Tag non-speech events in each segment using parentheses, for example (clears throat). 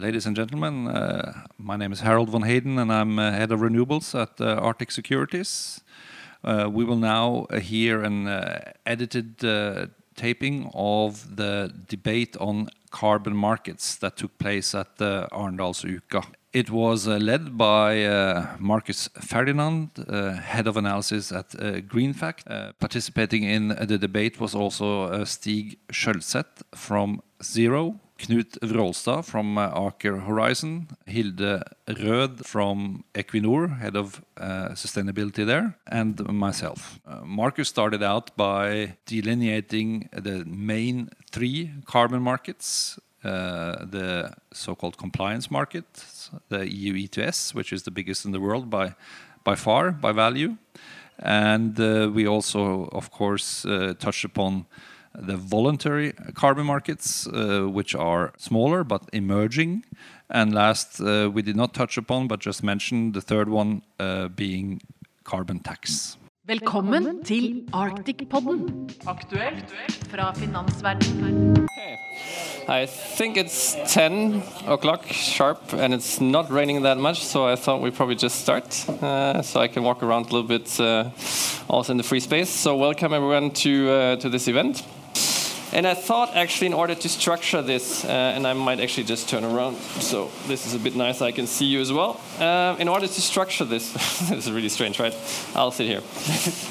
ladies and gentlemen. Uh, my name is Harald von Hayden, and I'm uh, Head of Renewables at uh, Arctic Securities. We will now hear an edited taping of the debate on carbon markets that took place at the Arendalsuka. It was led by Marcus Ferdinand, Head of Analysis at GreenFact. Participating in the debate was also Stig Schjølset from Zero, Knut Wroldstad from uh, Aker Horizons, Hilde Rød from Equinor, Head of uh, Sustainability there, and myself. Uh, Marcus started out by delineating the main three carbon markets, the so-called compliance market, the EU ETS, which is the biggest in the world by far, by value. And we also, of course, touched upon the voluntary carbon markets, uh, which are smaller but emerging. And last, uh, we did not touch upon, but just mention the third one, uh, being carbon tax. Velkommen til Arctic-podden. Aktuelt fra finansverdenen. I think it's 10 o'clock sharp, and it's not raining that much, so I thought we'd probably just start, so I can walk around a little bit, also in the free space. So, welcome everyone to to this event. I thought actually in order to structure this, uh, and I might actually just turn around so this is a bit nice, I can see you as well. Uh, in order to structure this (laughs) this is really strange, right? I'll sit here. (laughs)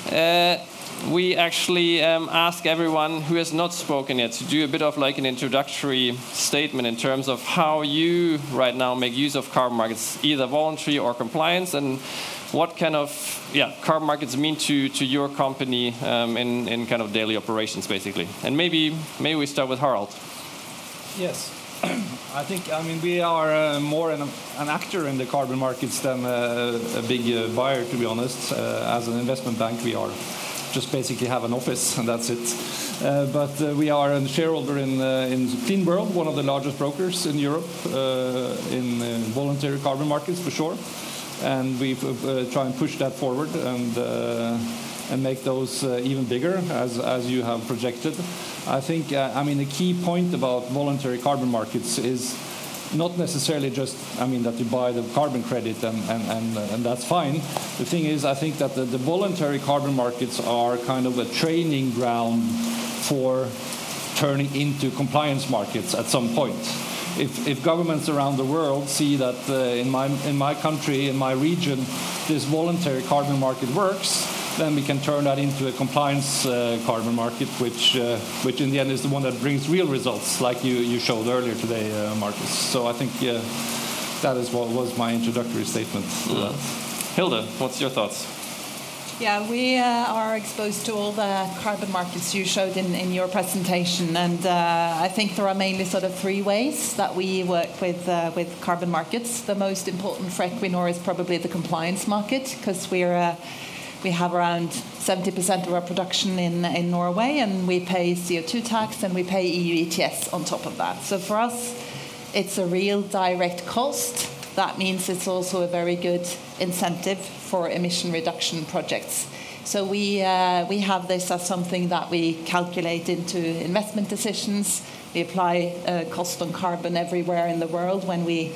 Uh, we actually um, ask everyone who has not spoken yet to do a bit of like an introductory statement in terms of how you right now make use of carbon markets, either voluntary or compliance, and what kind of yeah carbon markets mean to to your company, um, in in kind of daily operations, basically. And maybe maybe we start with Harald. Yes. (clears throat) I think, I mean, we are uh, more an actor in the carbon markets than uh, a big uh, buyer, to be honest. As an investment bank, we are just basically have an office, and that's it. But we are a shareholder in Clean World, one of the largest brokers in Europe, in voluntary carbon markets for sure. And we uh, try and push that forward and uh, and make those uh, even bigger as as you have projected. I think, I mean, the key point about voluntary carbon markets is not necessarily just, I mean, that you buy the carbon credit and that's fine. The thing is, I think that the voluntary carbon markets are kind of a training ground for turning into compliance markets at some point. If governments around the world see that uh, in my in my country, in my region, this voluntary carbon market works, then we can turn that into a compliance uh, carbon market, which uh, which in the end is the one that brings real results like you you showed earlier today, Marcus. So I think that is what was my introductory statement to that. Hilde, what's your thoughts? Yeah. We uh, are exposed to all the carbon markets you showed in in your presentation. And uh, I think there are mainly sort of three ways that we work with uh, with carbon markets. The most important for Equinor is probably the compliance market, 'cause we we have around 70% of our production in Norway, and we pay CO2 tax, and we pay EU ETS on top of that. So for us, it's a real direct cost. That means it's also a very good incentive for emission reduction projects. So we uh, we have this as something that we calculate into investment decisions. We apply a cost on carbon everywhere in the world when we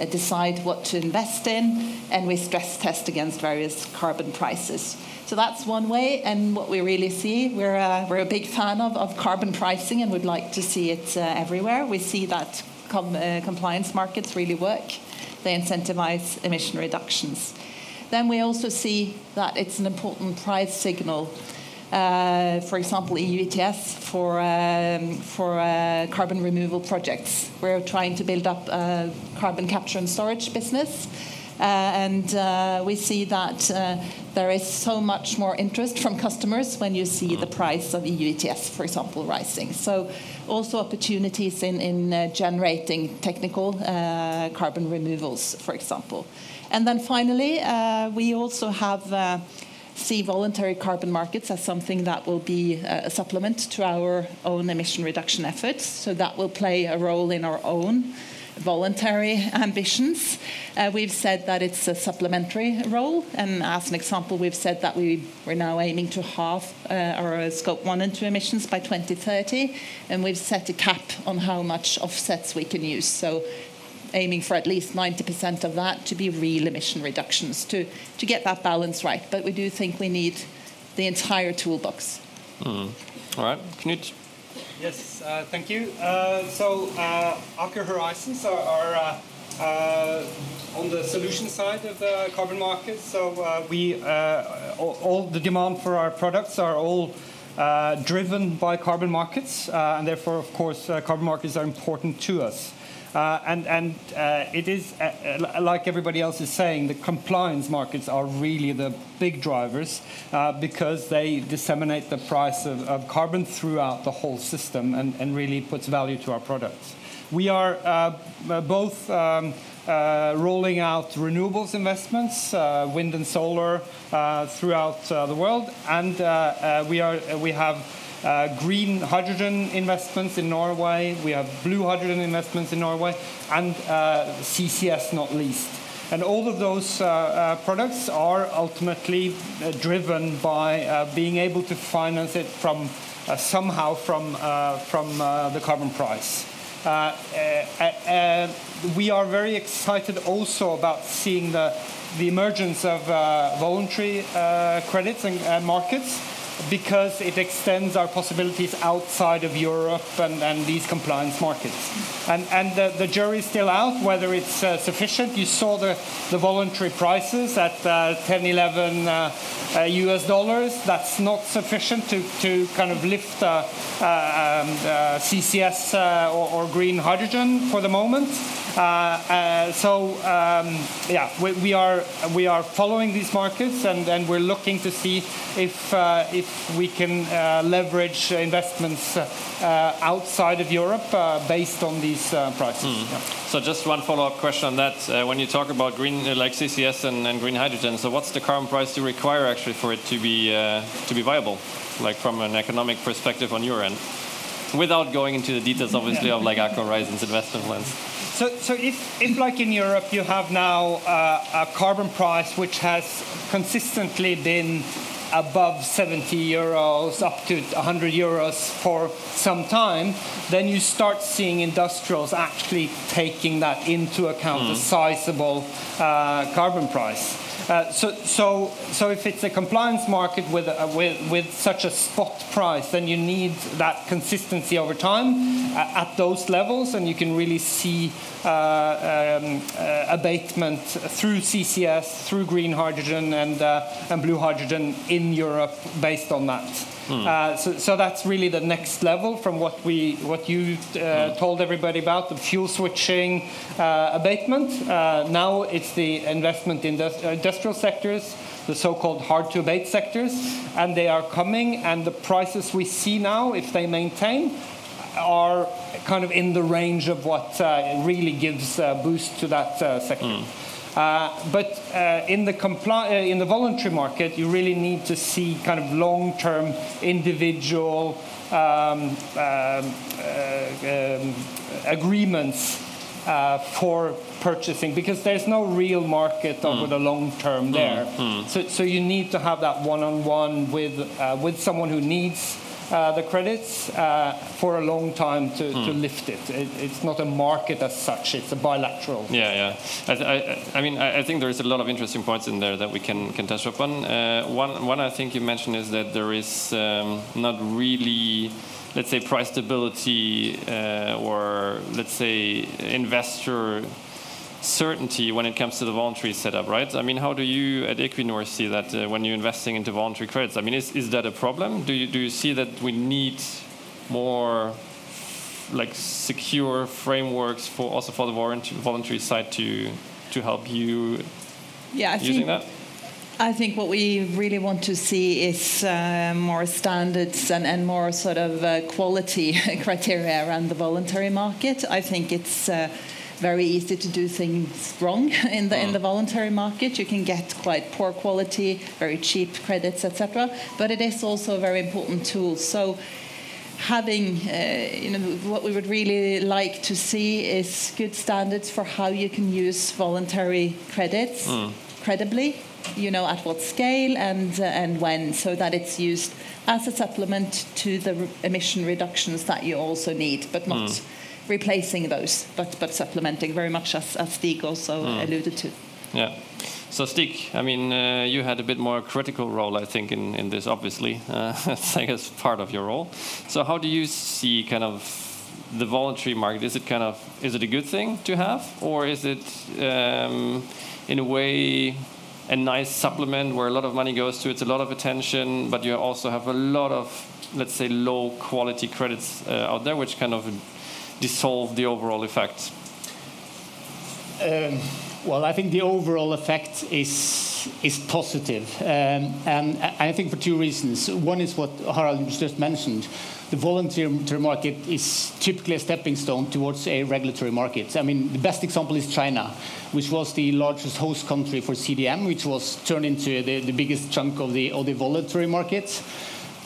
uh, decide what to invest in, and we stress test against various carbon prices. So that's one way, and what we really see, we're a big fan of carbon pricing and would like to see it everywhere. We see that compliance markets really work. They incentivize emission reductions. Then we also see that it's an important price signal, uh, for example, EU ETS for um, uh, carbon removal projects. We're trying to build up a carbon capture and storage business. Uh, and uh, we see that uh, there is so much more interest from customers when you see the mm. price of EU ETS, for example, rising. So also opportunities in generating technical carbon removals, for example. And then finally, we also have see voluntary carbon markets as something that will be a supplement to our own emission reduction efforts. So that will play a role in our own voluntary ambitions. Uh, we've said that it's a supplementary role, and as an example, we've said that we're now aiming to halve uh, our uh, Scope 1 and 2 emissions by 2030, and we've set a cap on how much offsets we can use. So aiming for at least 90% of that to be real emission reductions to, to get that balance right. But we do think we need the entire toolbox. Mm. All right, Knut. Yes, uh, thank you. Uh, so uh, Aker Horizons are, are uh, uh, on the solution side of the carbon market. So uh, we all, all, the demand for our products are all driven by carbon markets, and therefore, of course, carbon markets are important to us. Uh, and, and uh, it is, uh, like everybody else is saying, the compliance markets are really the big drivers because they disseminate the price of, of, carbon throughout the whole system and, and really puts value to our products. We are both um, uh, rolling out renewables investments, uh, wind and solar, uh, throughout the world, and we are we have uh, green hydrogen investments in Norway, we have blue hydrogen investments in Norway, and uh, CCS not least. And all of those uh, uh products are ultimately uh, driven by uh, being able to finance it from somehow from, from the carbon price. we are very excited also about seeing the, the emergence of voluntary credits and markets because it extends our possibilities outside of Europe and, and these compliance markets. And, and the, the jury is still out whether it's uh, sufficient. You saw the, the voluntary prices at uh, 10, 11 uh, US uh, dollars. That's not sufficient to, to kind of lift uh, uh, um, CCS or, or, green hydrogen for the moment. So um, yeah, we, we, are we are following these markets and, and we're looking to see if if if we can uh, leverage investments uh, outside of Europe uh, based on these prices. Mm. Yeah. So just one follow-up question on that. when you talk about green, like CCS and, and, green hydrogen, so what's the carbon price you require actually for it to be to be viable, like from an economic perspective on your end? Without going into the details, obviously, of like Aker Horizons investment plans. So, so if, if, like in Europe, you have now uh, a carbon price which has consistently been above 70 euros up to 100 euros for some time, then you start seeing industrials actually taking that into account, mm. a sizable uh, carbon price. Uh, so, so, so if it's a compliance market with, uh, with, with such a spot price, then you need that consistency over time uh, at those levels, and you can really see um, abatement through CCS, through green hydrogen and, and blue hydrogen in Europe based on that. Mm. Uh, so, so, that's really the next level from what we what you uh, mm. told everybody about the fuel switching uh, abatement. Uh, now it's the investment in the industrial sectors, the so-called hard to abate sectors, and they are coming. And the prices we see now, if they maintain, are kind of in the range of what uh, really gives a boost to that sector. Mm. Uh, but uh, in, the uh, in the voluntary market, you really need to see kind of long-term individual um, um, uh, um, agreements uh, for purchasing because there's no real market mm. over the long term there. Mm. So, so you need to have that one-on-one with with someone who needs uh, the credits uh, for a long time to, mm. to hmm. lift it. it. It's not a market as such; it's a bilateral. Yeah, yeah. I, I, I mean, I, I, think there's a lot of interesting points in there that we can can touch upon. Uh, one, one I think you mentioned is that there is um, not really let's say price stability uh, or let's say investor certainty when it comes to the voluntary setup, right? I mean, how do you at Equinor see that uh, when you're investing into voluntary credits? I mean, is, is that a problem? Do you, do you see that we need more like secure frameworks for also for the voluntary side to to help you yeah, I using think, that? I think what we really want to see is uh, more standards and, and more sort of uh, quality (laughs) criteria around the voluntary market. I think it's uh, very easy to do things wrong (laughs) in the in the mm. voluntary market. You can get quite poor quality, very cheap credits, etc. But it is also a very important tool. So having uh, you know what we would really like to see is good standards for how you can use voluntary credits mm. credibly you know at what scale and uh, and when so that it's used as a supplement to the emission reductions that you also need but not mm replacing those, but but supplementing very much as, as Stig also mm. alluded to. Yeah. So Stig, I mean, uh, you had a bit more critical role, I think, in, in this. Obviously, uh, (laughs) I guess part of your role. So how do you see kind of the voluntary market? Is it kind of is it a good thing to have, or is it um, in a way a nice supplement where a lot of money goes to? It's a lot of attention, but you also have a lot of let's say low quality credits uh, out there, which kind of dissolve the overall effect. Um well, I think the overall effect is is positive, um, and I think for two reasons. One is what Harald just mentioned. The voluntary market is typically a stepping stone towards a regulatory market. I mean, the best example is China, which was the largest host country for CDM, which was turned into the, the biggest chunk of the, of the voluntary market.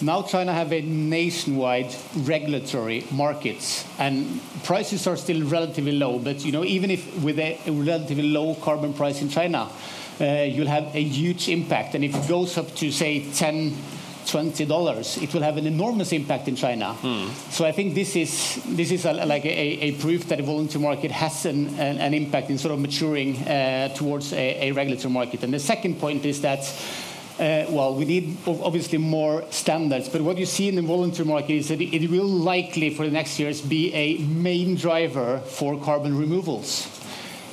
Now China have a nationwide regulatory markets, and prices are still relatively low. But you know, even if with a, a relatively low carbon price in China, uh, you'll have a huge impact. And if it goes up to say 10, 20 dollars, it will have an enormous impact in China. Hmm. So I think this is this is a, like a, a, proof that the voluntary market has an, an, an impact in sort of maturing uh, towards a, a regulatory market. And the second point is that uh, well, we need obviously more standards, but what you see in the voluntary market is that it will likely for the next years be a main driver for carbon removals,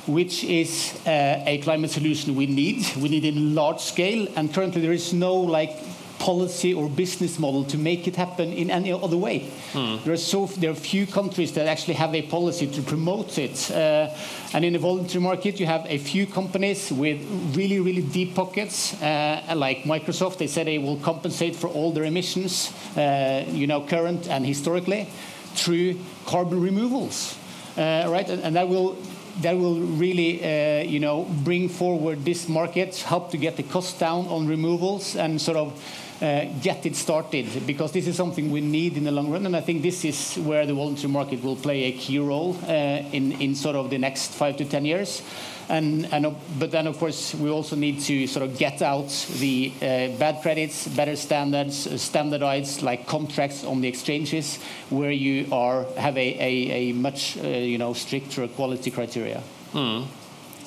which is uh, a climate solution we need. We need in large scale, and currently there is no like policy or business model to make it happen in any other way. Hmm. There are so there are few countries that actually have a policy to promote it. Uh, and in the voluntary market, you have a few companies with really really deep pockets, uh, like Microsoft. They said they will compensate for all their emissions, uh, you know, current and historically, through carbon removals. Uh, right, and, and that will that will really, uh, you know, bring forward this market, help to get the cost down on removals, and sort of get it started because this is something we need in the long run. And I think this is where the voluntary market will play a key role uh, in, in sort of the next five to 10 years. And, and, but then, of course, we also need to sort of get out the uh, bad credits, better standards, uh, standardized like contracts on the exchanges, where you are have a, a, a much uh, you know stricter quality criteria. Mm.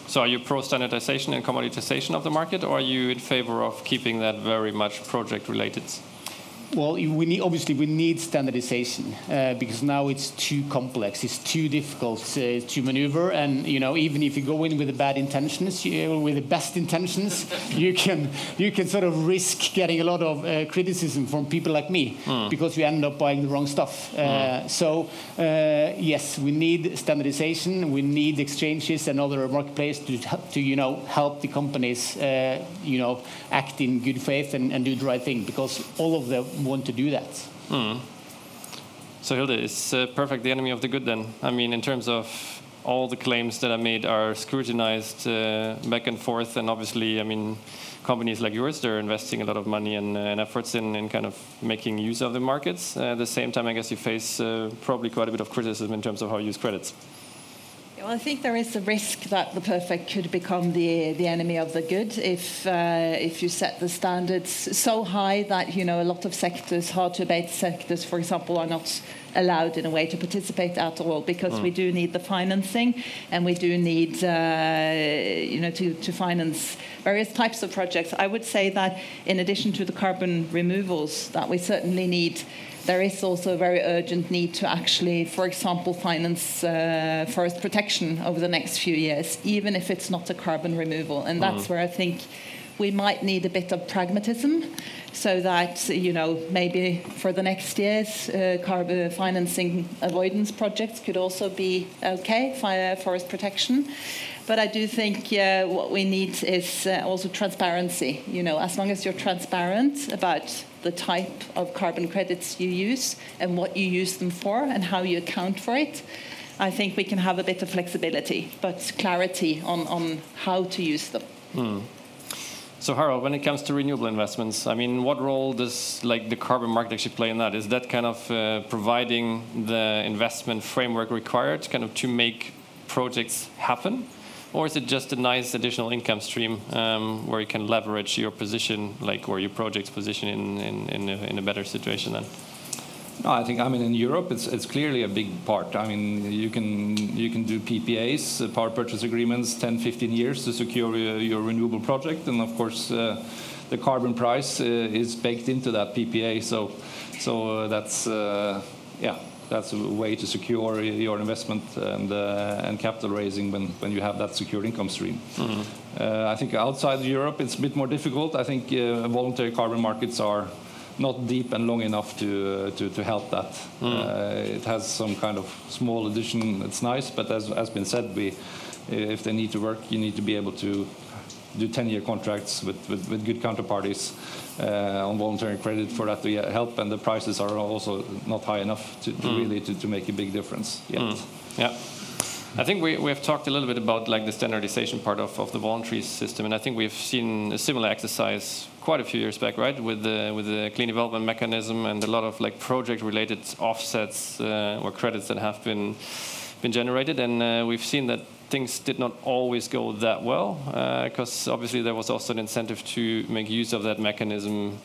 So are you pro standardization and commoditization of the market, or are you in favor of keeping that very much project related? Well, we need, obviously we need standardization uh, because now it's too complex. It's too difficult uh, to maneuver, and you know even if you go in with the bad intentions, you, with the best intentions, (laughs) you can you can sort of risk getting a lot of uh, criticism from people like me mm. because you end up buying the wrong stuff. Mm. So uh, yes, we need standardization. We need exchanges and other marketplaces to to you know help the companies uh, you know act in good faith and, and do the right thing because all of them want to do that. Mm. So Hilde, is uh, perfect the enemy of the good then? I mean, in terms of all the claims that are made are scrutinized uh, back and forth, and obviously, I mean, companies like yours, they're investing a lot of money and, uh, and efforts in, in, kind of making use of the markets. At the same time, I guess you face uh, probably quite a bit of criticism in terms of how you use credits. Well, I think there is a risk that the perfect could become the the enemy of the good if uh, if you set the standards so high that you know a lot of sectors, hard to abate sectors, for example, are not allowed in a way to participate at all because mm. we do need the financing and we do need uh, you know to, to finance various types of projects. I would say that in addition to the carbon removals that we certainly need there is also a very urgent need to actually, for example, finance uh, forest protection over the next few years, even if it's not a carbon removal. And that's mm. where I think we might need a bit of pragmatism so that you know maybe for the next years uh, carbon financing avoidance projects could also be okay fire forest protection but I do think uh, what we need is uh, also transparency you know as long as you're transparent about the type of carbon credits you use and what you use them for and how you account for it, I think we can have a bit of flexibility, but clarity on, on how to use them. Hmm. So Harald, when it comes to renewable investments, I mean, what role does like the carbon market actually play in that? Is that kind of uh, providing the investment framework required, kind of to make projects happen? Or is it just a nice additional income stream um, where you can leverage your position, like or your project's position, in in, in, a, in a better situation then? No, I think I mean in Europe it's it's clearly a big part. I mean you can you can do PPAs, uh, power purchase agreements, 10, 15 years to secure your, your renewable project, and of course uh, the carbon price uh, is baked into that PPA. So so uh, that's uh, yeah that's a way to secure your investment and uh, and capital raising when when you have that secured income stream. Mm -hmm. I think outside Europe it's a bit more difficult. I think voluntary carbon markets are not deep and long enough to uh, to, to help that. Mm. Uh, it has some kind of small addition. It's nice, but as has been said, we if they need to work, you need to be able to do 10-year contracts with, with, with good counterparties uh, on voluntary credit for that to help, and the prices are also not high enough to, to mm. really to, to make a big difference yet. Mm. Yeah. I think we, we have talked a little bit about like the standardization part of, of the voluntary system, and I think we've seen a similar exercise quite a few years back, right, with the with the clean development mechanism and a lot of like project-related offsets uh, or credits that have been been generated, and uh, we've seen that things did not always go that well because uh, obviously there was also an incentive to make use of that mechanism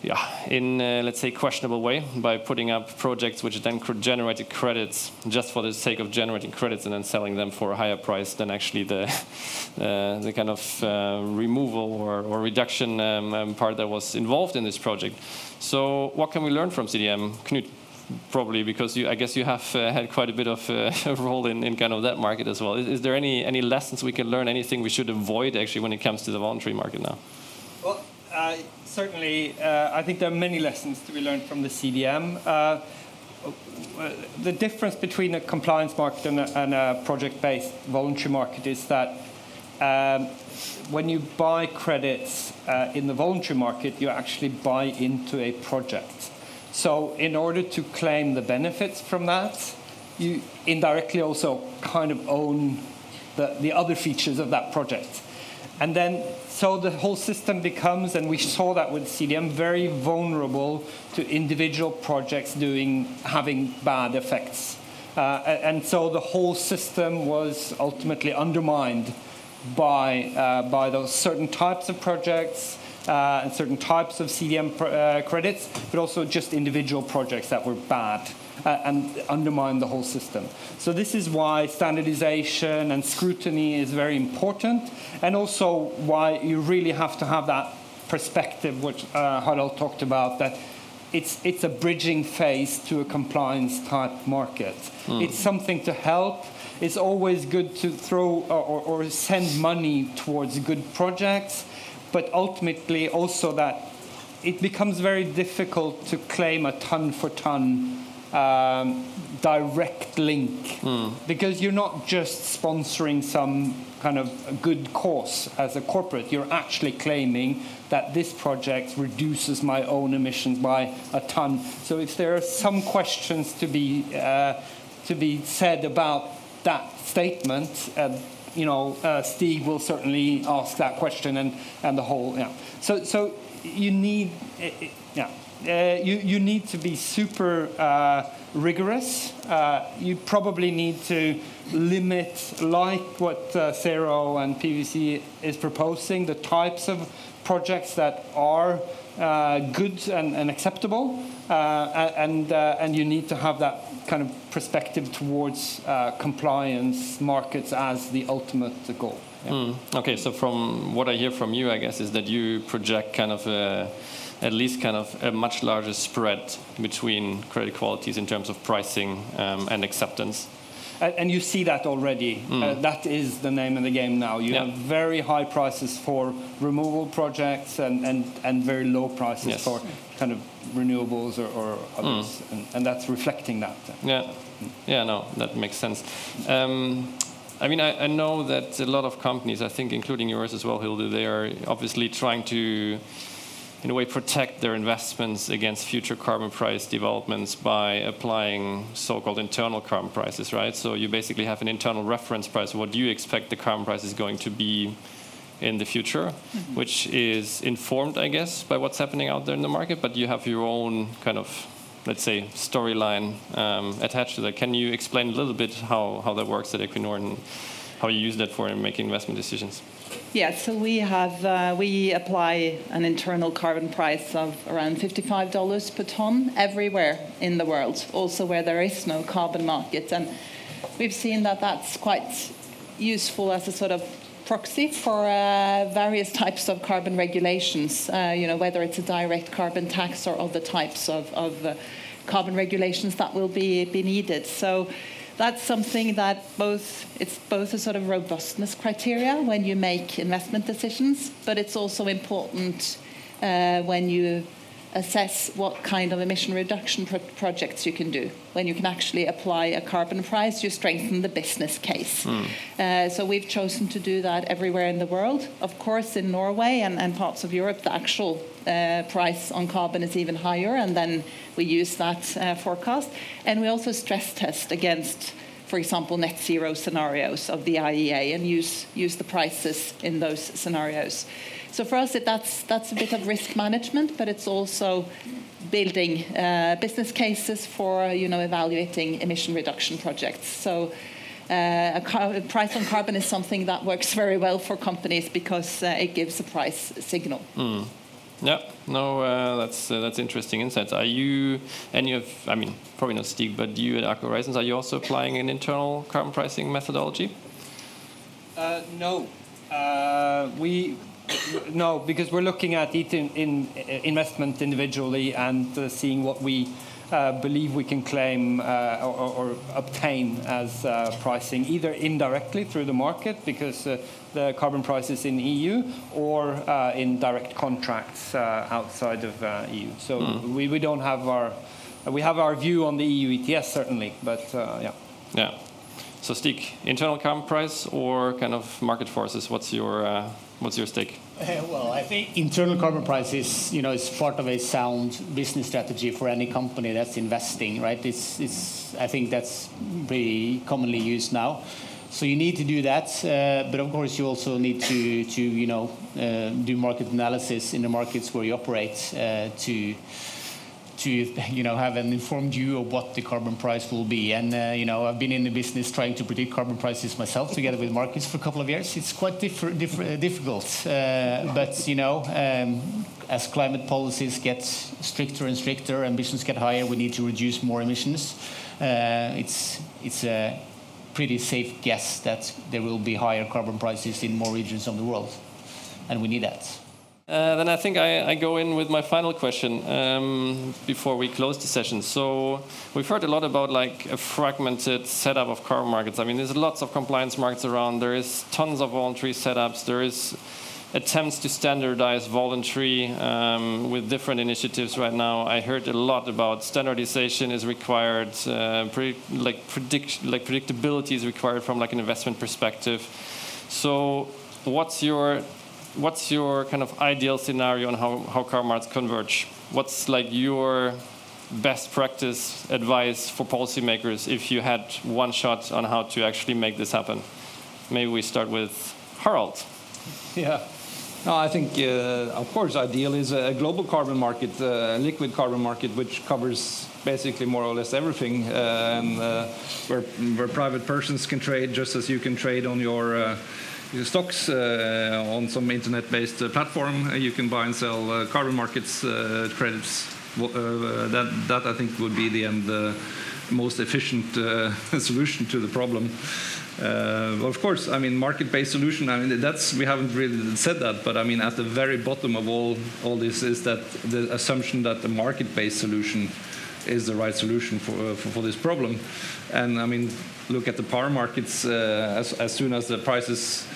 yeah, in uh, let's say questionable way by putting up projects which then generated credits just for the sake of generating credits and then selling them for a higher price than actually the (laughs) uh, the kind of uh, removal or, or reduction um, um, part that was involved in this project. So what can we learn from CDM, Knut? Probably because you, I guess you have uh, had quite a bit of uh, (laughs) a role in, in kind of that market as well. Is, is there any any lessons we can learn? Anything we should avoid actually when it comes to the voluntary market now? Well certainly, uh, I think there are many lessons to be learned from the CDM. Uh, the difference between a compliance market and a, and a project-based voluntary market is that um, when you buy credits uh, in the voluntary market, you actually buy into a project. So, in order to claim the benefits from that, you indirectly also kind of own the, the other features of that project. And then, so the whole system becomes, and we saw that with CDM, very vulnerable to individual projects doing having bad effects. Uh, and so the whole system was ultimately undermined by, uh, by those certain types of projects uh, and certain types of CDM pr- uh, credits, but also just individual projects that were bad uh, and undermine the whole system. So this is why standardization and scrutiny is very important, and also why you really have to have that perspective, which uh, Harald talked about, that it's, it's a bridging phase to a compliance type market. Mm. It's something to help. It's always good to throw or, or send money towards good projects, but ultimately also that it becomes very difficult to claim a ton for ton um, direct link mm. because you're not just sponsoring some kind of good cause as a corporate. You're actually claiming that this project reduces my own emissions by a ton. So if there are some questions to be uh, to be said about that statement. Uh, you know, uh, will certainly ask that question, and, and the whole. Yeah. So, so you need, yeah uh, you, you need to be super uh, rigorous. Uh, you probably need to limit, like what uh, Zero and PVC is proposing, the types of projects that are uh, good and, and acceptable, uh, and, uh, and you need to have that kind of perspective towards compliance markets as the ultimate goal. Yeah. Mm. Okay, so from what I hear from you, I guess, is that you project kind of a at least kind of a much larger spread between credit qualities in terms of pricing um, and acceptance. And you see that already. Mm. Uh, that is the name of the game now. You yeah. have very high prices for removal projects and, and, and very low prices yes. for kind of renewables or, or others. Mm. And, and, that's reflecting that. Yeah. Yeah, no, that makes sense. Um, I mean, I, I, know that a lot of companies, I think including yours as well, Hilde, they are obviously trying to in a way protect their investments against future carbon price developments by applying so-called internal carbon prices, right? So you basically have an internal reference price. What do you expect the carbon price is going to be in the future, mm-hmm. which is informed, I guess, by what's happening out there in the market, but you have your own kind of, let's say, storyline um, attached to that. Can you explain a little bit how, how that works at Equinor and how you use that for making investment decisions? Yeah, so we have uh, we apply an internal carbon price of around fifty-five dollars per ton everywhere in the world, also where there is no carbon market, and we've seen that that's quite useful as a sort of proxy for uh, various types of carbon regulations. Uh, you know, whether it's a direct carbon tax or other types of, of uh, carbon regulations that will be be needed. So that's something that both it's both a sort of robustness criteria when you make investment decisions, but it's also important uh, when you assess what kind of emission reduction pro projects you can do. When you can actually apply a carbon price, you strengthen the business case. Mm. Uh, so we've chosen to do that everywhere in the world. Of course, in Norway and, and parts of Europe, the actual uh, price on carbon is even higher, and then we use that uh, forecast. And we also stress test against for example, net zero scenarios of the IEA and use, use the prices in those scenarios. So for us, it, that's, that's a bit of risk management, but it's also building uh, business cases for you know, evaluating emission reduction projects. So uh, a, price on carbon is something that works very well for companies because uh, it gives a price signal. Mm. Yeah, no, uh, that's uh, that's interesting insights. Are you any of? I mean, probably not Stig, but you at Aker Horizons, are you also applying an internal carbon pricing methodology? Uh, no, uh, we no because we're looking at each in, in investment individually and uh, seeing what we uh, believe we can claim uh, or, or, obtain as uh, pricing, either indirectly through the market because uh, the carbon prices is in EU, or uh, in direct contracts outside of EU. So mm. we, we don't have our we have our view on the EU ETS certainly, but yeah. Yeah. So Stig, internal carbon price or kind of market forces? What's your What's your stake? Uh, well, I think internal carbon price is, you know, is part of a sound business strategy for any company that's investing, right? It's, it's, I think that's pretty commonly used now. So you need to do that, uh, but of course you also need to, to you know, uh, do market analysis in the markets where you operate uh, to to you know have an informed view of what the carbon price will be. And uh, you know I've been in the business trying to predict carbon prices myself together with markets for a couple of years. It's quite uh, difficult, uh, but you know um, as climate policies get stricter and stricter, ambitions get higher, we need to reduce more emissions. It's it's a pretty safe guess that there will be higher carbon prices in more regions of the world, and we need that. Uh, then I think I, I, go in with my final question um, before we close the session. So we've heard a lot about like a fragmented setup of carbon markets. I mean, there's lots of compliance markets around. There is tons of voluntary setups. There is attempts to standardize voluntary um, with different initiatives right now. I heard a lot about standardization is required, uh, pre like predict like predictability is required from like an investment perspective. So what's your what's your kind of ideal scenario on how, how car markets converge? What's like your best practice advice for policymakers if you had one shot on how to actually make this happen? Maybe we start with Harald. Yeah. No, I think, uh, of course, ideal is a global carbon market, uh, a liquid carbon market, which covers basically more or less everything, uh, and uh, where, where private persons can trade just as you can trade on your uh, stocks uh, on some internet-based platform. You can buy and sell carbon markets credits. that, that I think would be the end, most efficient (laughs) solution to the problem. Uh, of course, I mean market-based solution. I mean that's we haven't really said that, but I mean at the very bottom of all all this is that the assumption that the market-based solution is the right solution for, for, for this problem. And I mean, look at the power markets. Uh, as, as soon as the prices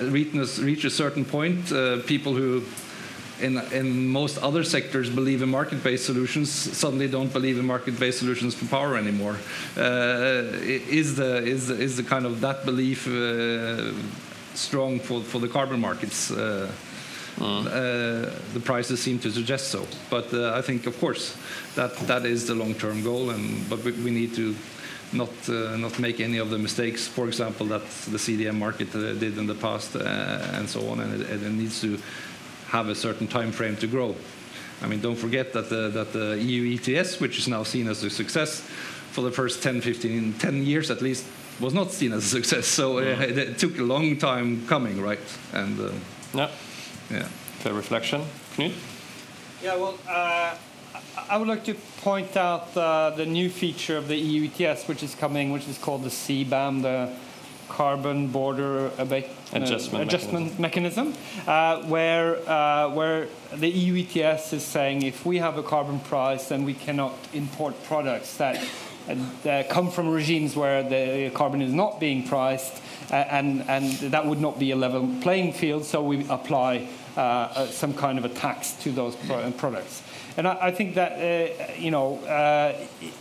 reach, reach a certain point, uh, people who in, in most other sectors believe in market-based solutions suddenly don't believe in market-based solutions for power anymore. Uh, is the is the, is the kind of that belief uh, strong for for the carbon markets? Uh, mm. uh, the prices seem to suggest so, but uh, I think, of course, that that is the long-term goal, and but we, we need to not uh, not make any of the mistakes, for example, that the CDM market uh, did in the past, uh, and so on. And it, it, needs to have a certain time frame to grow. I mean, don't forget that the, that the EU ETS, which is now seen as a success, for the first 10, 15, 10 years at least, was not seen as a success. So uh, it took a long time coming, right? And uh, Yeah, yeah. fair reflection. Knut? Yeah, well, uh, I would like to point out uh, the new feature of the EU ETS, which is coming, which is called the CBAM, the Carbon Border Abate- uh, Adjustment Adjustment Mechanism, uh, where uh, where the EU ETS is saying if we have a carbon price, then we cannot import products that. Uh, that come from regimes where the carbon is not being priced, uh, and and that would not be a level playing field. So we apply uh, uh, some kind of a tax to those pro- products. And I, I think that uh, you know uh,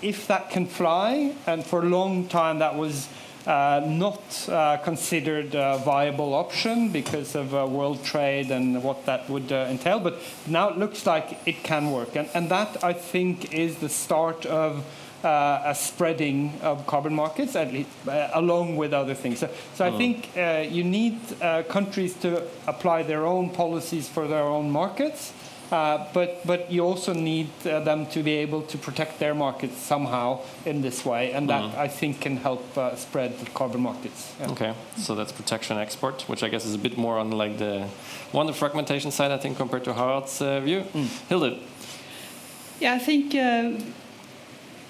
if that can fly, and for a long time that was uh, not uh, considered a viable option because of uh, world trade and what that would uh, entail. But now it looks like it can work, and, and that I think is the start of. Uh, a spreading of carbon markets, at least, uh, along with other things. So, so I think uh, you need uh, countries to apply their own policies for their own markets, uh, but but you also need uh, them to be able to protect their markets somehow in this way, and that I think can help uh, spread the carbon markets. Yeah. Okay, so that's protection export, which I guess is a bit more on like the one the fragmentation side, I think, compared to Harald's uh, view. Hilde, Yeah, I think uh,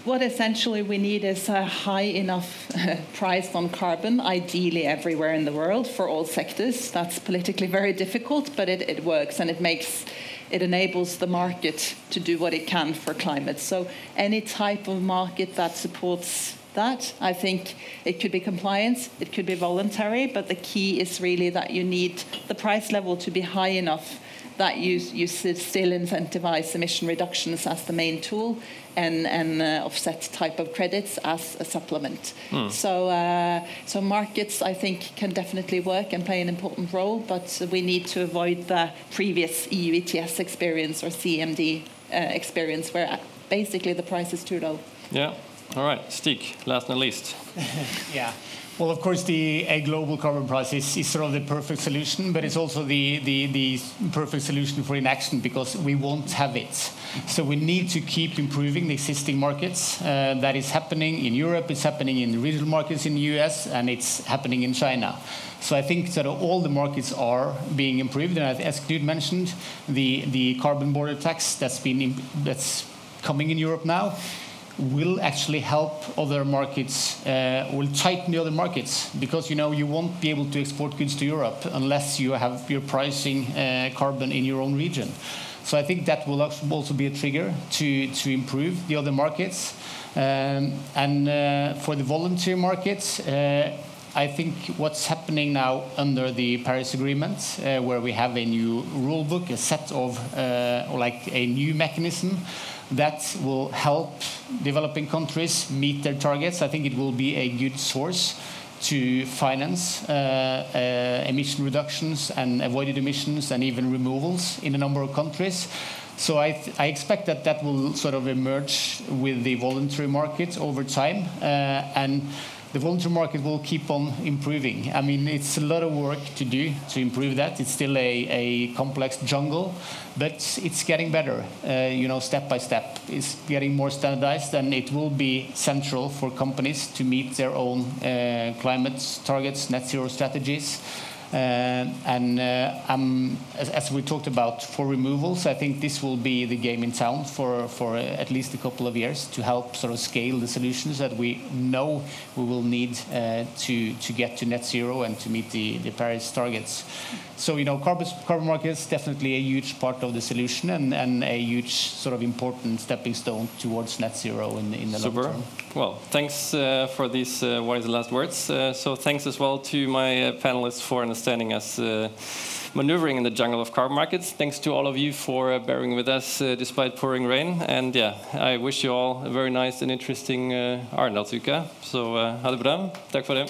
what essentially we need is a high enough (laughs) price on carbon, ideally everywhere in the world for all sectors. That's politically very difficult, but it, it works and it makes it enables the market to do what it can for climate. So any type of market that supports that, I think it could be compliance, it could be voluntary, but the key is really that you need the price level to be high enough that you, you still incentivize emission reductions as the main tool and, and uh, offset type of credits as a supplement. So, uh, so markets, I think, can definitely work and play an important role, but we need to avoid the previous EU ETS experience or CDM uh, experience where basically the price is too low. yeah. All right, Stig, last but not least. (laughs) Yeah. Well, of course, the a global carbon price is, is sort of the perfect solution, but it's also the, the, the perfect solution for inaction because we won't have it. So we need to keep improving the existing markets. Uh, that is happening in Europe, it's happening in the regional markets in the US, and it's happening in China. So I think that all the markets are being improved. And as Knut mentioned, the, the carbon border tax that's been that's coming in Europe now will actually help other markets, uh, will tighten the other markets because you know you won't be able to export goods to Europe unless you have your pricing uh, carbon in your own region. So I think that will also be a trigger to to improve the other markets. Um, and uh, for the volunteer markets. Uh, I think what's happening now under the Paris Agreement, uh, where we have a new rule book, a set of, uh, or like a new mechanism that will help developing countries meet their targets. I think it will be a good source to finance uh, uh, emission reductions and avoided emissions and even removals in a number of countries. So I, I expect that that will sort of emerge with the voluntary market over time, uh, and the voluntary market will keep on improving. I mean, it's a lot of work to do to improve that. It's still a, a complex jungle, but it's getting better, uh, you know, step by step. It's getting more standardized, and it will be central for companies to meet their own uh, climate targets, net zero strategies. Uh, and uh, um, as, we talked about for removals, I think this will be the game in town for, for uh, at least a couple of years to help sort of scale the solutions that we know we will need to, to get to net zero and to meet the, the Paris targets. So, you know, carbon, carbon markets definitely a huge part of the solution and, and a huge sort of important stepping stone towards net zero in, in the long Super. term. Well, thanks uh, for these uh, what is the last words. Uh, so thanks as well to my uh, panelists for understanding us uh, maneuvering in the jungle of carbon markets. Thanks to all of you for uh, bearing with us uh, despite pouring rain. And yeah, I wish you all a very nice and interesting uh, Arendalsuka. So uh, ha det bra. Tack för det.